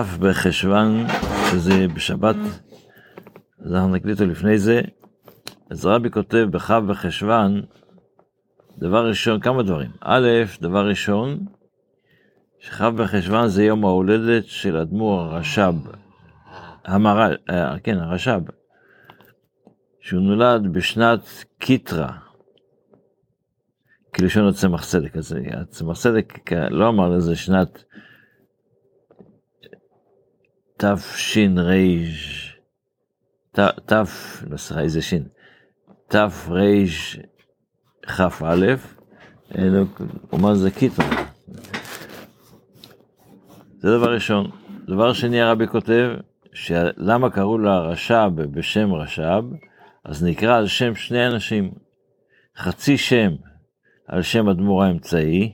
אף בחשוון, שזה בשבת, אז אנחנו נקליט אותו לפני זה. אז רבי כותב בכ' בחשוון, דבר ראשון, כמה דברים. א', דבר ראשון, שכ' בחשוון זה יום ההולדת של אדמו"ר הרש"ב, המר"ל, אה, כן, הרש"ב, שהוא נולד בשנת קיטרה, כלשון הצמח צדק, אז הצמח צדק לא אמר לזה שנת תש"ר, ת, לא סליחה, איזה שין, תרכ"א, זה קיטרה. זה דבר ראשון. דבר שני הרבי כותב, שלמה קראו לה רש"ב בשם רש"ב, אז נקרא על שם שני אנשים, חצי שם על שם אדמו"ר האמצעי,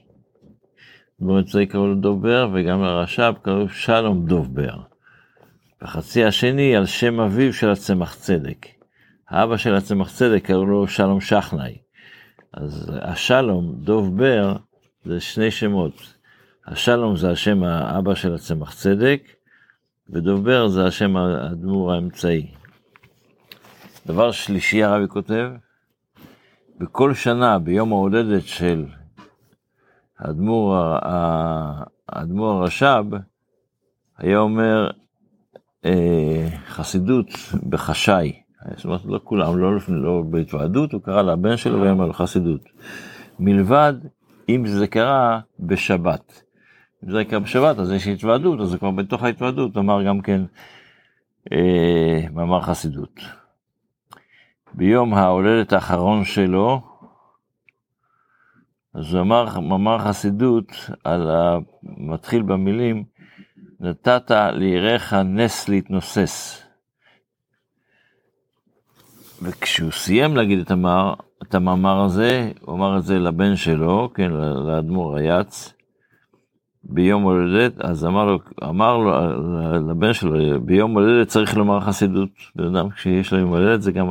אדמו"ר האמצעי קראו לו דובר, וגם לרש"ב קראו שלום דובר. וחצי השני על שם אביו של הצמח צדק. האבא של הצמח צדק קראו לו שלום שכנאי. אז השלום, דוב בר, זה שני שמות. השלום זה השם האבא של הצמח צדק, ודוב בר זה השם האדמו"ר האמצעי. דבר שלישי הרבי כותב, בכל שנה ביום ההולדת של האדמו"ר הרש"ב, היה אומר חסידות בחשאי. זאת אומרת, לא כולם, לא, לא בהתוועדות, הוא קרא לבן שלו והיה אומר לו חסידות. מלבד אם זה קרה בשבת. אם זה קרה בשבת, אז יש התוועדות, אז זה כבר בתוך ההתוועדות, אמר גם כן אה, מאמר חסידות. ביום ההולדת האחרון שלו, אז הוא אמר מאמר חסידות על המתחיל במילים, נתת ליראיך נס להתנוסס. וכשהוא סיים להגיד את, המאמר, את המאמר הזה, הוא אמר את זה לבן שלו, כן, לאדמו"ר היץ, ביום הולדת, אז אמר לו, אמר לו לבן שלו, ביום הולדת צריך לומר חסידות. בן אדם כשיש לו יום הולדת זה גם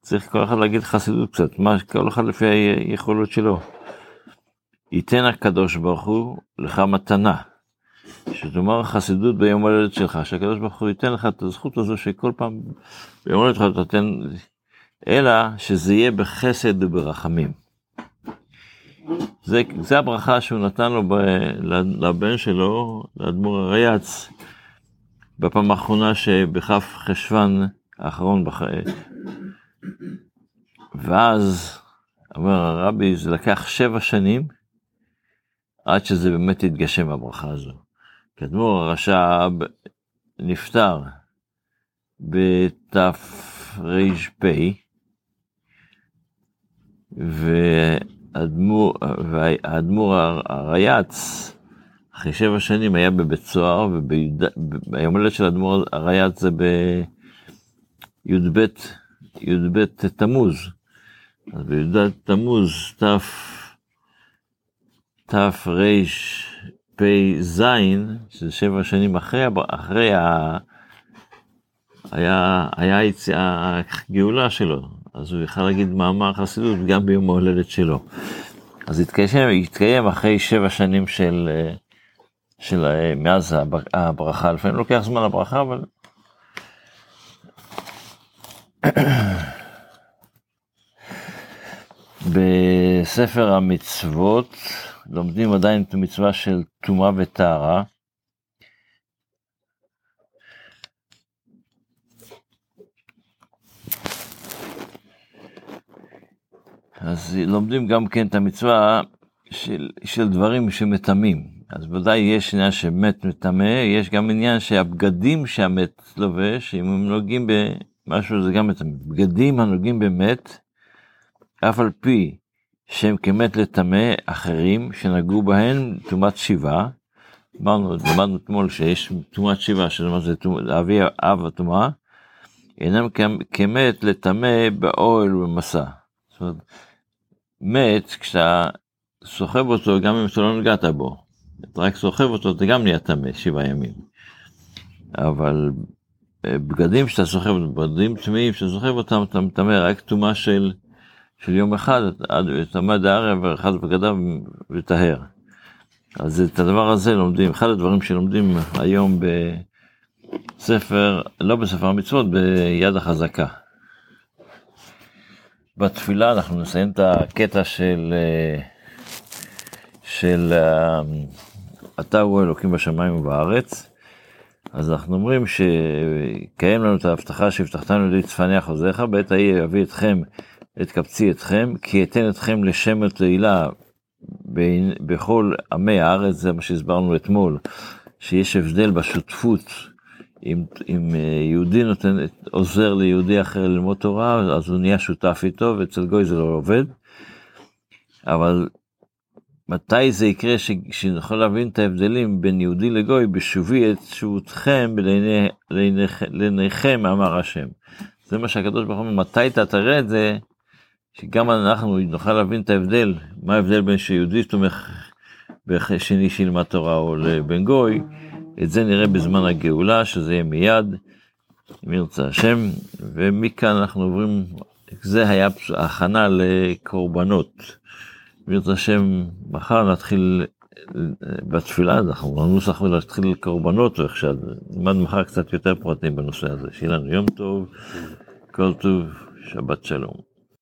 צריך כל אחד להגיד חסידות קצת, מה, כל אחד לפי היכולות שלו. ייתן הקדוש ברוך הוא לך מתנה. שתאמר חסידות ביום הולדת שלך, שהקדוש ברוך הוא ייתן לך את הזכות הזו שכל פעם ביום הולדת שלך אתה אלא שזה יהיה בחסד וברחמים. זה, זה הברכה שהוא נתן לו ב, לבן שלו, לאדמו"ר הרייץ, בפעם האחרונה שבכף חשוון האחרון, בח... ואז, אומר הרבי, זה לקח שבע שנים עד שזה באמת התגשם הברכה הזו. כדמור הרש"ב נפטר בתר"פ, והאדמו"ר הרייץ, אחרי שבע שנים היה בבית סוהר, וביום הולדת של האדמו"ר הרייץ זה בי"ב י"ב תמוז. אז בי"ד תמוז תרפ"ז, שזה שבע שנים אחרי, אחרי ה... היה, היה יציאה, הגאולה שלו, אז הוא יכל להגיד מאמר חסידות גם ביום ההולדת שלו. אז התקיים, התקיים אחרי שבע שנים של, של מאז הברכה, לפעמים לוקח זמן הברכה, אבל בספר המצוות לומדים עדיין את המצווה של טומאה וטהרה. אז לומדים גם כן את המצווה של, של דברים שמטמאים. אז ודאי יש עניין שמת מטמא, יש גם עניין שהבגדים שהמת לובש, אם הם נוגעים משהו זה גם את הבגדים הנוגעים במת, אף על פי שהם כמת לטמא אחרים שנגעו בהן טומאת שיבה. אמרנו, למדנו אתמול שיש טומאת שיבה, שזה זה אבי אב הטומאה, אינם כמת לטמא באוהל ובמסע. זאת אומרת, מת, כשאתה סוחב אותו, גם אם אתה לא נגעת בו, אתה רק סוחב אותו, זה גם נהיה טמא שבעה ימים. אבל בגדים שאתה סוחב, בגדים טמאים שאתה סוחב אותם, אתה מטמא רק טומאה של, של יום אחד, טמא דערב ואחד בגדיו וטהר. אז את הדבר הזה לומדים, אחד הדברים שלומדים היום בספר, לא בספר המצוות, ביד החזקה. בתפילה אנחנו נסיים את הקטע של, של אתה הוא אלוקים בשמיים ובארץ. אז אנחנו אומרים שקיים לנו את ההבטחה שהבטחתנו לידי צפניה בעת ההיא יביא אתכם את קבצי אתכם, כי אתן אתכם לשם התהילה בכל עמי הארץ, זה מה שהסברנו אתמול, שיש הבדל בשותפות, אם, אם אה, יהודי נותן, עוזר ליהודי אחר ללמוד תורה, אז הוא נהיה שותף איתו, ואצל גוי זה לא עובד. אבל מתי זה יקרה ש... שנוכל להבין את ההבדלים בין יהודי לגוי בשובי את שהותכם לעיניכם אמר השם. זה מה שהקדוש ברוך הוא אומר מתי אתה תראה את זה שגם אנחנו נוכל להבין את ההבדל מה ההבדל בין שיהודי תומך בשני שילמד תורה או לבן גוי את זה נראה בזמן הגאולה שזה יהיה מיד אם ירצה השם ומכאן אנחנו עוברים זה היה הכנה לקורבנות. בעזרת השם, מחר נתחיל בתפילה, אנחנו בנוסח ולהתחיל קורבנות, או איך שנלמד מחר קצת יותר פרטים בנושא הזה. שיהיה לנו יום טוב, כל טוב, שבת שלום.